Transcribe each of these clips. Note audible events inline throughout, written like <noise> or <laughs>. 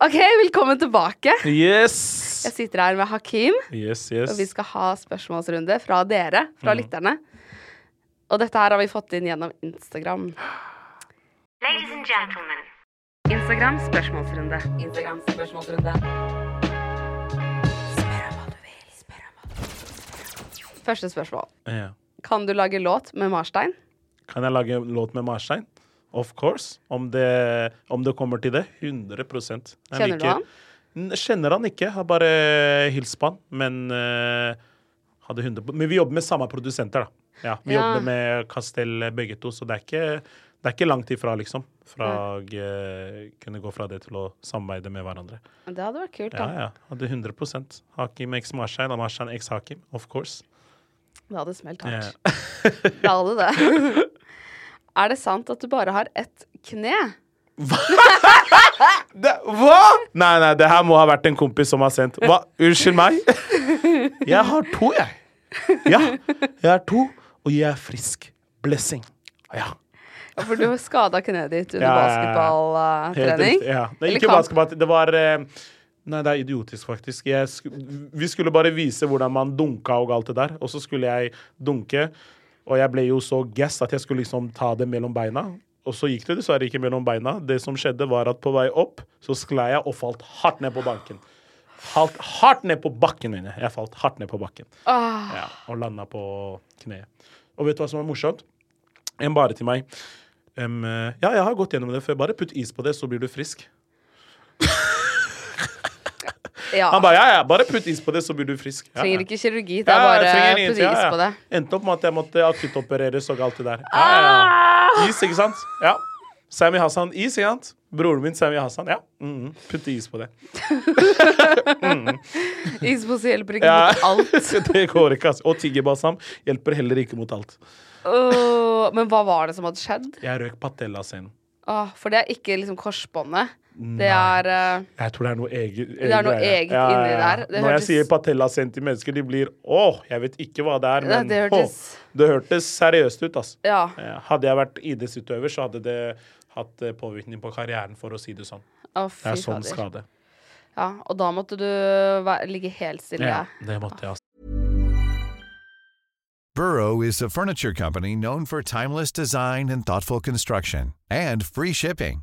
Ok, velkommen tilbake. Yes! Jeg sitter her med Hakim, Yes, og vi skal ha spørsmålsrunde fra dere, fra lytterne. Og dette her har vi fått inn gjennom Instagram. Ladies and gentlemen, Instagram spørsmålsrunde. Instagram spørsmålsrunde. Spør om hva du vil. Spør om hva du vil. Første spørsmål. Ja. Kan du lage låt med Marstein? Kan jeg lage en låt med Marstein? Of course. Om det, om det kommer til det. 100 Jeg Kjenner du han? Kjenner han ikke. Har bare hilst på han. Men uh, hadde 100 Men vi jobber med samme produsenter, da. Ja, vi Ja. jobber med Castell begge to, så det er ikke, det er ikke langt ifra, liksom. Fra å uh, kunne gå fra det til å samarbeide med hverandre. Det hadde vært kult, da. ja. Hadde 100% Hakim x Marshein og Marshein x Hakim. Of course. Det hadde smelt hardt. Yeah. Det hadde det. <laughs> er det sant at du bare har ett kne? <laughs> Det, hva?! Nei, nei, det her må ha vært en kompis som har sendt. Hva? Unnskyld meg? <laughs> Jeg har to, jeg. Ja, jeg har to, og jeg er frisk. Blessing. Ja. For du skada kneet ditt under Ja, basketballtrening? Ja. Det er ikke basketball. Det var eh, Nei, det er idiotisk, faktisk. Sk vi skulle bare vise hvordan man dunka og alt det der. Og så skulle jeg dunke, og jeg ble jo så gass at jeg skulle liksom ta det mellom beina. Og så gikk det dessverre ikke mellom beina. Det som skjedde, var at på vei opp så sklei jeg og falt hardt ned på banken. Falt hardt ned på bakken, mener jeg. Falt hardt ned på bakken. Ah, Ja, og landa på kneet. Og vet du hva som er morsomt? En bare til meg. Eh, ja, jeg har gått gjennom det før. Bare putt is på det, så blir du frisk. Ja. Han bare ja, ja, bare putt is på det, så blir du frisk. Ja, Trenger ikke kirurgi, det er bare putt is på det. Endte opp med at jeg måtte akuttopereres og alt det der. Ja. Is, ikke sant? Ja. Sami Hassan, is, ikke sant? Broren min Sami Hassan, ja. Mm, putte is på det. <laughs> Ispose hjelper ikke Ja. mot alt. <laughs> det går ikke, altså. Og tigerbalsam hjelper heller ikke mot alt. Åh, men hva var det som hadde skjedd? Jeg røk patella sin. Åh, for det er ikke liksom korsbåndet. Det er uh, Jeg tror det er noe eget. Det er noe eget inni der. Det Når hørtes- jeg sier patella sendt til mennesker, de blir Åh, jeg vet ikke hva det er, men det hørtes- åh, det hørtes seriøst ut, altså. Ja. Eh, Hadde jeg vært idrettsutøver, så hadde det hatt eh, påvirkning på karrieren, for å si det sånn. Å, Det er sånn fader. skade. Ja, og da måtte du ligge helt stille. Ja, det måtte jeg, altså. Burrow is a furniture company known for timeless design and thoughtful construction, and free shipping,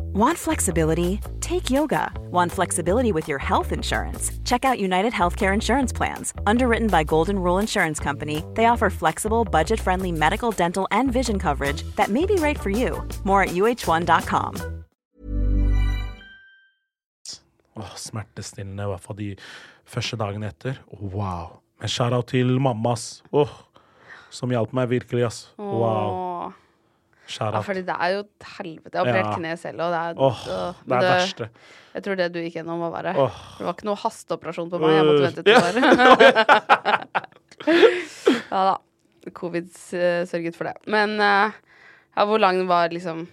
Want flexibility? Take yoga. Want flexibility with your health insurance? Check out United Healthcare Insurance Plans. Underwritten by Golden Rule Insurance Company, they offer flexible, budget friendly medical, dental, and vision coverage that may be right for you. More at uh1.com. Åh, smertestillende, i hvert fall de første dagene etter. Wow. Men shout-out til mamma, ass. Åh, som hjalp meg virkelig, ass. Wow. Ja, fordi det er jo et helvete. Jeg har operert Ja. kneet selv, og det er, oh, øh, det er det verste. Jeg tror det du gikk gjennom, var verre. Oh. Det var ikke noe hasteoperasjon på meg. Jeg måtte vente Ja. to år. ja da. Covid eh, sørget for det. Men eh, ja, hvor lang var liksom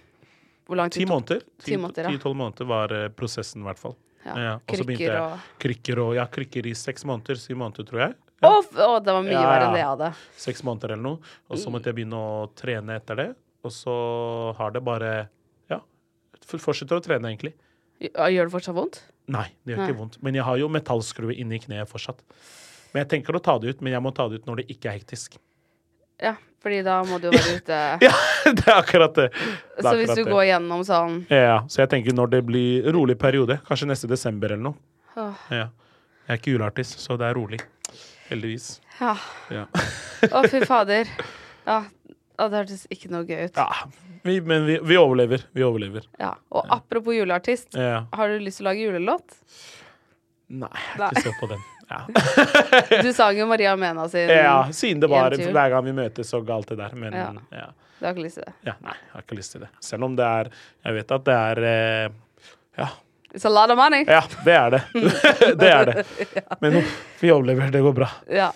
Ti måneder. Ti måneder, ja. Ti-tolv måneder var prosessen, i hvert fall. Ja. Ja, og så begynte Krykker og Krykker og Ja, krykker i seks måneder. Syv måneder, tror jeg. Å, Oh, oh, det var mye Ja, verre enn det jeg hadde. Seks måneder eller noe. Og så måtte jeg begynne å trene etter det. Og så har det bare Ja. Fortsetter å trene, egentlig. Gjør det fortsatt vondt? Nei, det gjør Nei. ikke vondt. Men jeg har jo metallskrue inni kneet fortsatt. Men jeg tenker å ta det ut, men jeg må ta det ut når det ikke er hektisk. Ja, fordi da må du jo være ute. <laughs> Ja, det er akkurat det. det er Så hvis du det. går gjennom sånn Ja, så jeg tenker når det blir rolig periode, kanskje neste desember eller noe. Åh. Ja. Jeg er ikke juleartist, så det er rolig. Heldigvis. Ja. Ja. Å, fy fader. Ja. Å, det hørtes ikke noe gøy ut. ja. Vi, men vi, vi overlever. Vi overlever. Ja. Og apropos juleartist, Ja. har du lyst til å lage julelåt? Nei, jeg har ikke sett på den. Ja. <laughs> Du sang jo Maria Mena sin. ja, siden det var hver gang vi møtes og alt det der. Men Ja. ja. Du har ikke lyst til det? ja. Nei, jeg har ikke lyst til det. Selv om det er Jeg vet at det er eh, Ja. It's a lot of money. Ja, det er det. <laughs> det er det. Men vi overlever. Det går bra. Ja.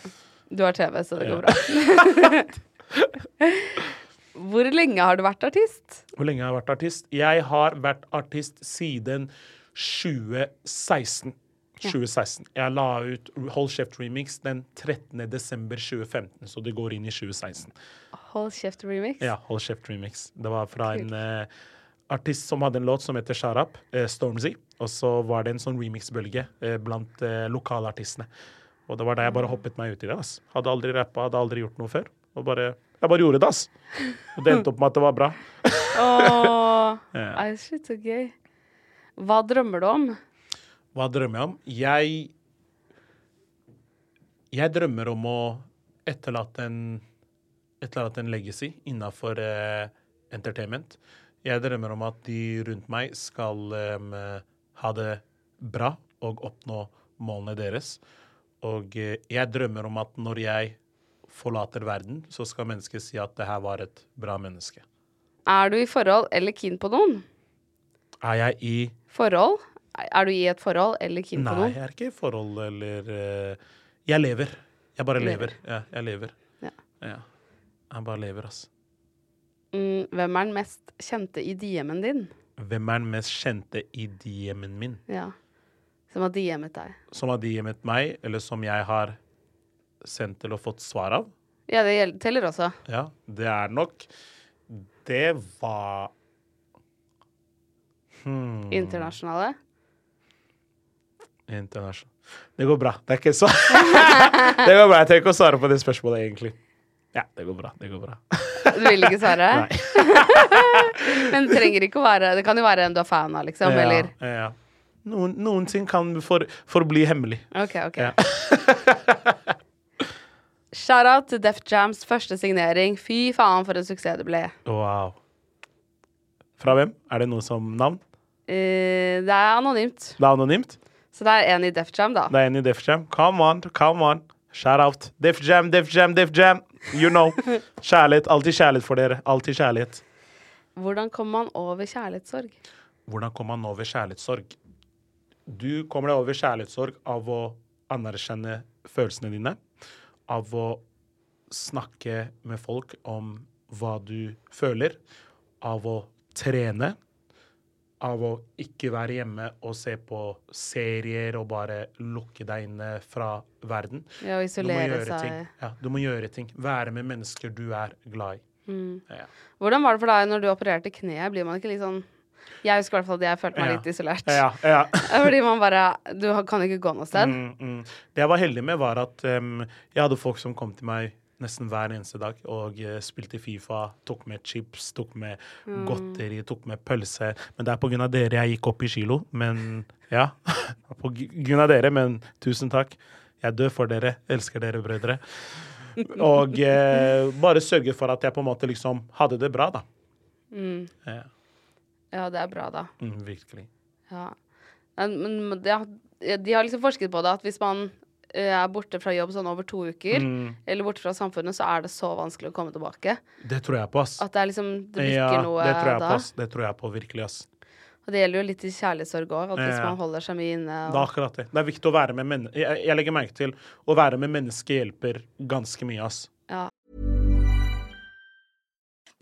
Du har TV, så det Ja. går bra. <laughs> <laughs> Hvor lenge har du vært artist? Hvor lenge har jeg vært artist? Jeg har vært artist siden 2016. 2016. Jeg la ut Hold Kjeft Remix den 13. desember 2015, så det går inn i 2016. Hold kjeft remix? Ja, Hold Kjeft Remix. Det var fra en uh, artist som hadde en låt som heter Sharap, Up, eh, Stormzy. Og så var det en sånn remix-bølge uh, blant uh, lokalartistene. Og det var da jeg bare hoppet meg ut i det. Altså. Hadde aldri rappa, hadde aldri gjort noe før. Og bare, jeg bare gjorde det, ass. Og det endte opp med at det var bra. Åh, <laughs> Ja. Shit, så gøy. Hva drømmer du om? Hva drømmer jeg om? Jeg Jeg drømmer om å etterlate en etterlate en legacy innafor eh, entertainment. Jeg drømmer om at de rundt meg skal em, ha det bra og oppnå målene deres. Og eh, jeg drømmer om at når jeg forlater verden, så skal mennesket si at det her var et bra menneske. Er du i forhold eller keen på noen? Er jeg i Forhold? Er du i et forhold eller keen på noen? Nei, jeg er ikke i forhold eller uh, Jeg lever. Jeg bare Lever. lever. Ja, jeg lever. Ja. Ja. Jeg bare lever, ass. Mm, hvem er den mest kjente i DM-en din? Hvem er den mest kjente i DM-en min? Ja. Som har DM-et deg? Som har DM-et meg, eller som jeg har sendt til og fått svar av? Ja, det teller også. Ja, det er nok Det var hmm, Internasjonale. Internasjonale Det går bra. Det er ikke så <laughs> Det går bra. Jeg trenger ikke å svare på det spørsmålet, egentlig. Ja, det går bra. Det går bra. Du vil ikke svare? <laughs> <laughs> Men det trenger ikke å være Det kan jo være en du er fan av, liksom. Ja, Eller ja. Noen, noen ting kan for, forbli hemmelig. OK, OK. Ja. Shout-out til Def Jams første signering. Fy faen, for en suksess det ble. Wow. Fra hvem? Er det noe som navn? Eh, det er anonymt. Det er anonymt? Så det er en i Def Jam, da. Det er en i Def Jam. Come on, come on. Shout out. Def Jam, Def Jam, Def Jam. You know. <laughs> Kjærlighet. Alltid kjærlighet for dere. Alltid kjærlighet. Hvordan kommer man over kjærlighetssorg? Hvordan kommer man over kjærlighetssorg? Du kommer deg over kjærlighetssorg av å anerkjenne følelsene dine. Av å snakke med folk om hva du føler. Av å trene. Av å ikke være hjemme og se på serier og bare lukke deg inne fra verden. Ja, og isolere seg. ting. Ja, du må gjøre ting. Være med mennesker du er glad i. Mm. Ja. Hvordan var det for deg når du opererte kneet? Blir man ikke litt sånn Jeg husker i hvert fall at jeg følte meg litt isolert. <laughs> Fordi man bare Du kan ikke gå noe sted. Mm, mm. Det jeg var heldig med, var at um, jeg hadde folk som kom til meg nesten hver eneste dag og uh, spilte Fifa, tok med chips, tok med godteri, tok med pølse. Men det er på grunn av dere jeg gikk opp i kilo. Men ja, <laughs> på grunn av dere, men tusen takk. Jeg dør for dere. Elsker dere, brødre. Og uh, bare sørge for at jeg på en måte liksom hadde det bra, da. Mm. Ja, Ja, det er bra, da. mm, virkelig. Ja. Men, men de, har, de har liksom forsket på det, at hvis man eh, er borte fra jobb sånn over to uker, Mm, eller borte fra samfunnet, så er det så vanskelig å komme tilbake. det tror jeg på, ass. At det er liksom Det Ja, noe det tror jeg da. på, ass. Det tror jeg på virkelig, ass. Og det gjelder jo litt i kjærlighetssorg òg, at hvis man holder seg mye inne Det er akkurat det. Det er viktig å være med mennesker. jeg, jeg legger merke til å være med mennesker hjelper ganske mye, ass. ja.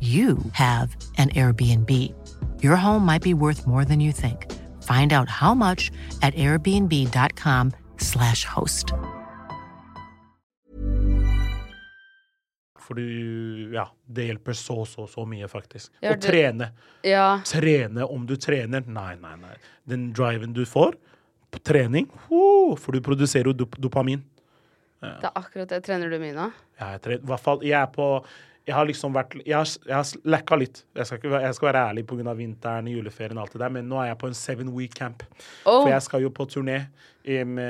you have an Airbnb. Your home might be worth more than you think. Find out how much at airbnb.com/slash host. For du Ja, det hjelper så, så, så mye, faktisk. Ja, Å trene. Ja. Trene om du trener. Nei, nei, nei. Den driven du får på trening, oh, for du produserer jo dop dopamin. Det er akkurat det. Trener du mye nå? Ja, jeg, tre- i hvert fall, jeg er på Jeg har liksom vært Jeg har, jeg har lekka litt. Jeg skal, ikke, jeg skal være ærlig pga. vinteren, juleferien og alt det der, men nå er jeg på en seven week camp. Oh. For jeg skal jo på turné, um,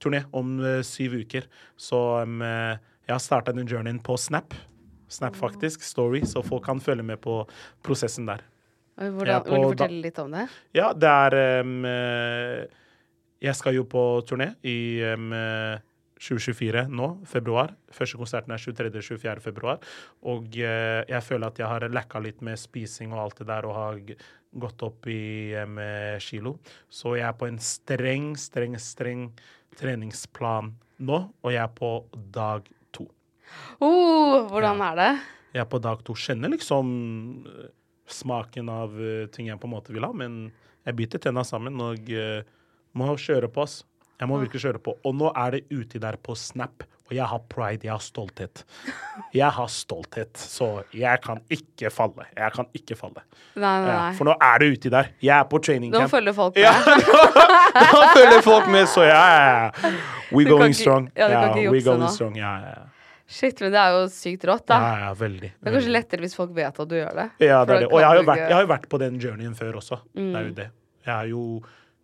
turné om uh, syv uker. Så um, jeg har starta den journeyen på Snap. Snap, faktisk. Story. Så folk kan følge med på prosessen der. Er Hvordan, på vil du fortelle litt om det? Ja, det er um, Jeg skal jo på turné i 2024 nå, februar. Første konserten er 23.-24. februar. Og eh, jeg føler at jeg har lacka litt med spising og alt det der, og har gått opp i eh, kilo. Så jeg er på en streng, streng, streng treningsplan nå, og jeg er på dag to. Oh, hvordan er det? Jeg er på dag to. Kjenner liksom eh, smaken av eh, ting jeg på en måte vil ha, men jeg biter tenna sammen og uh, må kjøre på, ass. Jeg må virkelig kjøre på. Og nå er det uti der på Snap, og jeg har pride, jeg har stolthet. Jeg har stolthet, så jeg kan ikke falle. Jeg kan ikke falle. Nei, nei, nei. for nå er det uti der. Jeg er på training camp. Nå følger folk med. Ja, <laughs> nå følger folk med, så ja, ja. We going strong. ja, du kan ikke jukse nå. strong. Ja, ja. Shit, men det er jo sykt rått, da. ja, ja veldig. Det er kanskje lettere hvis folk vet at du gjør det. Ja, det er det. Og jeg har, jo vært, har jo vært på den journeyen før også. Det er Mm. jo det. Jeg er jo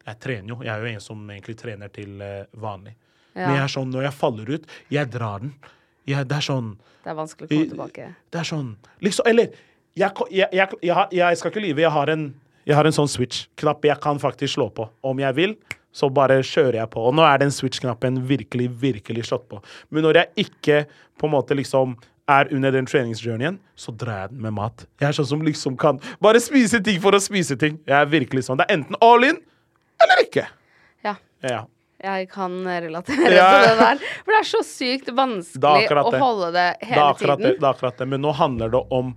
Jeg trener jo. Jeg er jo en som egentlig trener til eh, vanlig. Ja. Men jeg er sånn, når jeg faller ut, jeg drar den. Jeg, det er sånn Det er vanskelig å komme tilbake. Det er sånn Liksom Eller jeg, jeg, jeg, jeg, jeg skal ikke lyve. Jeg har en, jeg har en sånn switch-knapp jeg kan faktisk slå på. Om jeg vil, så bare kjører jeg på. Og nå er den switch-knappen virkelig, virkelig slått på. Men når jeg ikke på en måte liksom er under den treningsjourneyen, så drar jeg den med mat. Jeg er sånn som liksom kan bare spise ting for å spise ting. Jeg er virkelig sånn. Det er enten all in eller ikke. Ja. Ja. Jeg kan relatere Ja. til det der. For det er så sykt vanskelig å det. holde det Det hele det, tiden. det er akkurat det. Men nå handler det om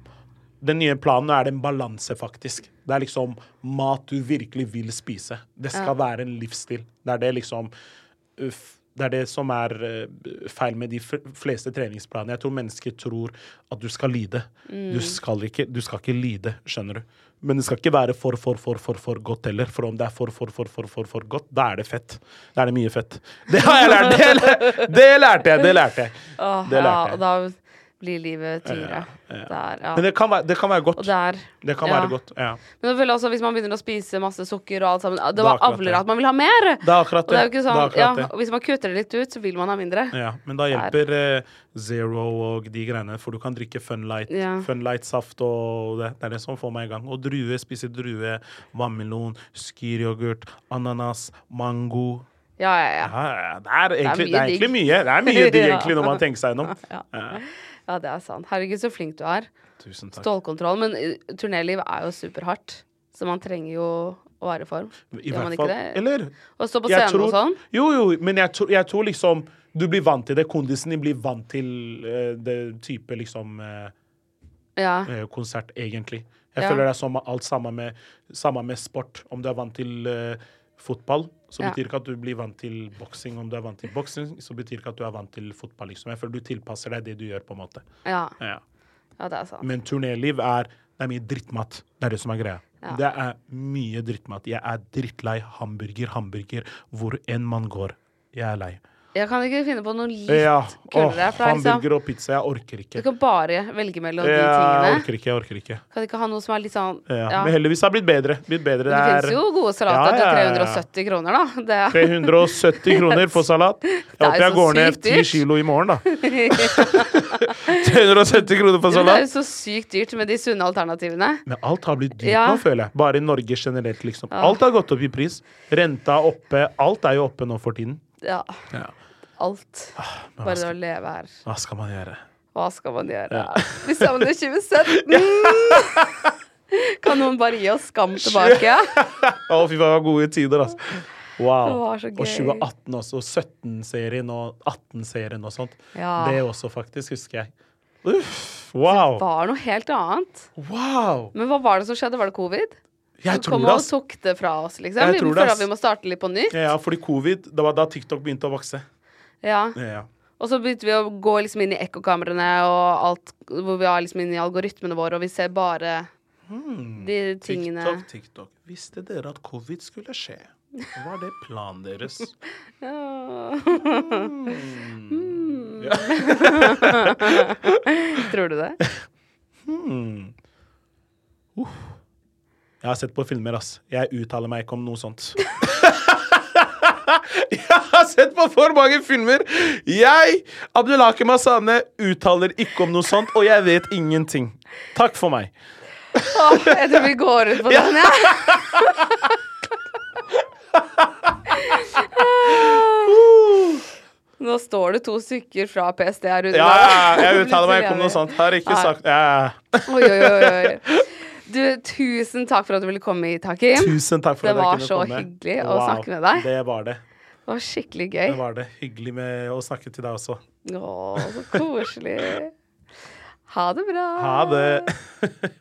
Den nye planen nå er det en balanse, faktisk. Det er liksom mat du virkelig vil spise. Det skal være en livsstil. Det er det liksom uff, Det er det som er eh, feil med de fleste treningsplanene. Jeg tror mennesker tror at du skal lide. Mm. Du, skal ikke, du skal ikke lide, skjønner du. Men det skal ikke være for, for, for, for, for godt heller. For om det er for, for, for, for, for, for godt, da er det fett. Da er det mye fett. <laughs> Det har jeg lært! Det, lær- det lærte jeg! Det lærte jeg. Det lærte jeg. Blir livet tyngre. ja. Der, ja. Men det kan være, det kan være godt. der Det kan ja. være godt. Ja. Men også hvis man begynner å spise masse sukker og alt sammen Det var avler at man vil ha mer! Det er akkurat det er sånn, ja, det. og Hvis man kutter det litt ut, så vil man ha mindre. Ja, men da hjelper eh, Zero og de greiene, for du kan drikke Funlight. Ja. Funlight-saft og det. Det er det som får meg i gang. Og drue, spise drue, vannmelon, skyryoghurt, ananas, mango. Ja, ja, ja. Ja, ja, det er egentlig, mye <laughs> digg. Ja. egentlig når man tenker seg gjennom. <laughs> Ja. Ja. Det er sant. Herregud, så flink du er. Tusen takk. Stålkontroll. Men uh, turnéliv er jo superhardt. Så man trenger jo å være i form. I Gjør man ikke det? Eller Å stå på scenen scenen og sånn. Jo, jo, men jeg tror, jeg tror liksom du blir vant til det. Kondisen din blir vant til uh, det type liksom uh, Ja. uh, konsert, egentlig. Jeg Ja. føler det er som alt sammen med, samme med sport. Om du er vant til eh, fotball, så betyr ikke at du blir vant til boksing. Om du er vant til boksing, så betyr ikke at du er vant til fotball. Liksom. Jeg føler du tilpasser deg det du gjør, på en måte. ja. Ja. Ja, det er sant. Men turnéliv er det er mye drittmat. Det er det som er greia. Ja. Det er mye drittmat. Jeg er drittlei hamburger, hamburger, hvor enn man går. Jeg er lei. Jeg kan ikke finne på noe litt Ja. kulere. Åh, for det er liksom, hamburger og pizza. Jeg orker ikke. du kan bare velge mellom de tingene. Jeg orker ikke, jeg orker ikke. Kan du ikke ha noe som er litt sånn Ja. ja. Men heldigvis har det blitt bedre. Blitt bedre. Det finnes jo gode salater Ja, ja, ja, ja. til 370 kroner, da. Det er 370 kroner for salat. <laughs> Jeg er håper jeg går ned 10 kilo i morgen, da. <laughs> 370 kroner for salat. det er jo så sykt dyrt med de sunne alternativene. Men alt har blitt dyrt Ja. nå, føler jeg. Bare i Norge generelt, liksom. Alt har gått opp i pris. Renta er oppe. Alt er jo oppe nå for tiden. Ja, Ja. Alt. Men Bare skal, å leve her. hva skal man gjøre? Hva skal man gjøre? Ja. <laughs> Vi savner 2017! <laughs> Kan noen bare gi oss skam tilbake? <laughs> Å, fy faen, det var gode tider, altså. Wow. Det var så Og 2018 også. Og 17-serien og 18-serien og sånt. Ja. Det også, faktisk, husker jeg. Uff, wow. Det var noe helt annet. Wow. Men hva var det som skjedde? Var det covid? Jeg tror kom det, og ass. tok det fra oss, liksom? Jeg Vi tror det, føler at vi må starte litt på nytt. Ja, fordi covid, det var da TikTok begynte å vokse. Ja. Ja. Og så begynte vi å gå liksom inn i ekkokamrene og alt hvor vi er liksom inn i algoritmene våre, og vi ser bare de tingene TikTok, TikTok. Visste dere at covid skulle skje? Var det planen deres? <laughs> Ja. Hmm. Ja. <laughs> Tror du det? Hmm. Uh. Jeg har sett på filmer, ass. Jeg uttaler meg ikke om noe sånt. <laughs> <laughs> Jeg har sett på for mange filmer! Jeg, Abdulake Masane, uttaler ikke om noe sånt, og jeg vet ingenting. Takk for meg. Åh, jeg tror vi går ut på den, jeg. <laughs> Nå står det to stykker fra PST her ute. Ja, ja, jeg uttaler meg ikke om <laughs> noe sånt. Har ikke Nei. sagt ja. Oi, oi, oi. Du, tusen takk for at du ville komme hit, Hakim. Tusen takk for Det at jeg kunne komme. Det var så hyggelig hyggelig å snakke med deg. Det var det. Det var skikkelig Det var det. Hyggelig med å snakke til deg også. Å, så koselig. Ha det bra. Ha det. <laughs>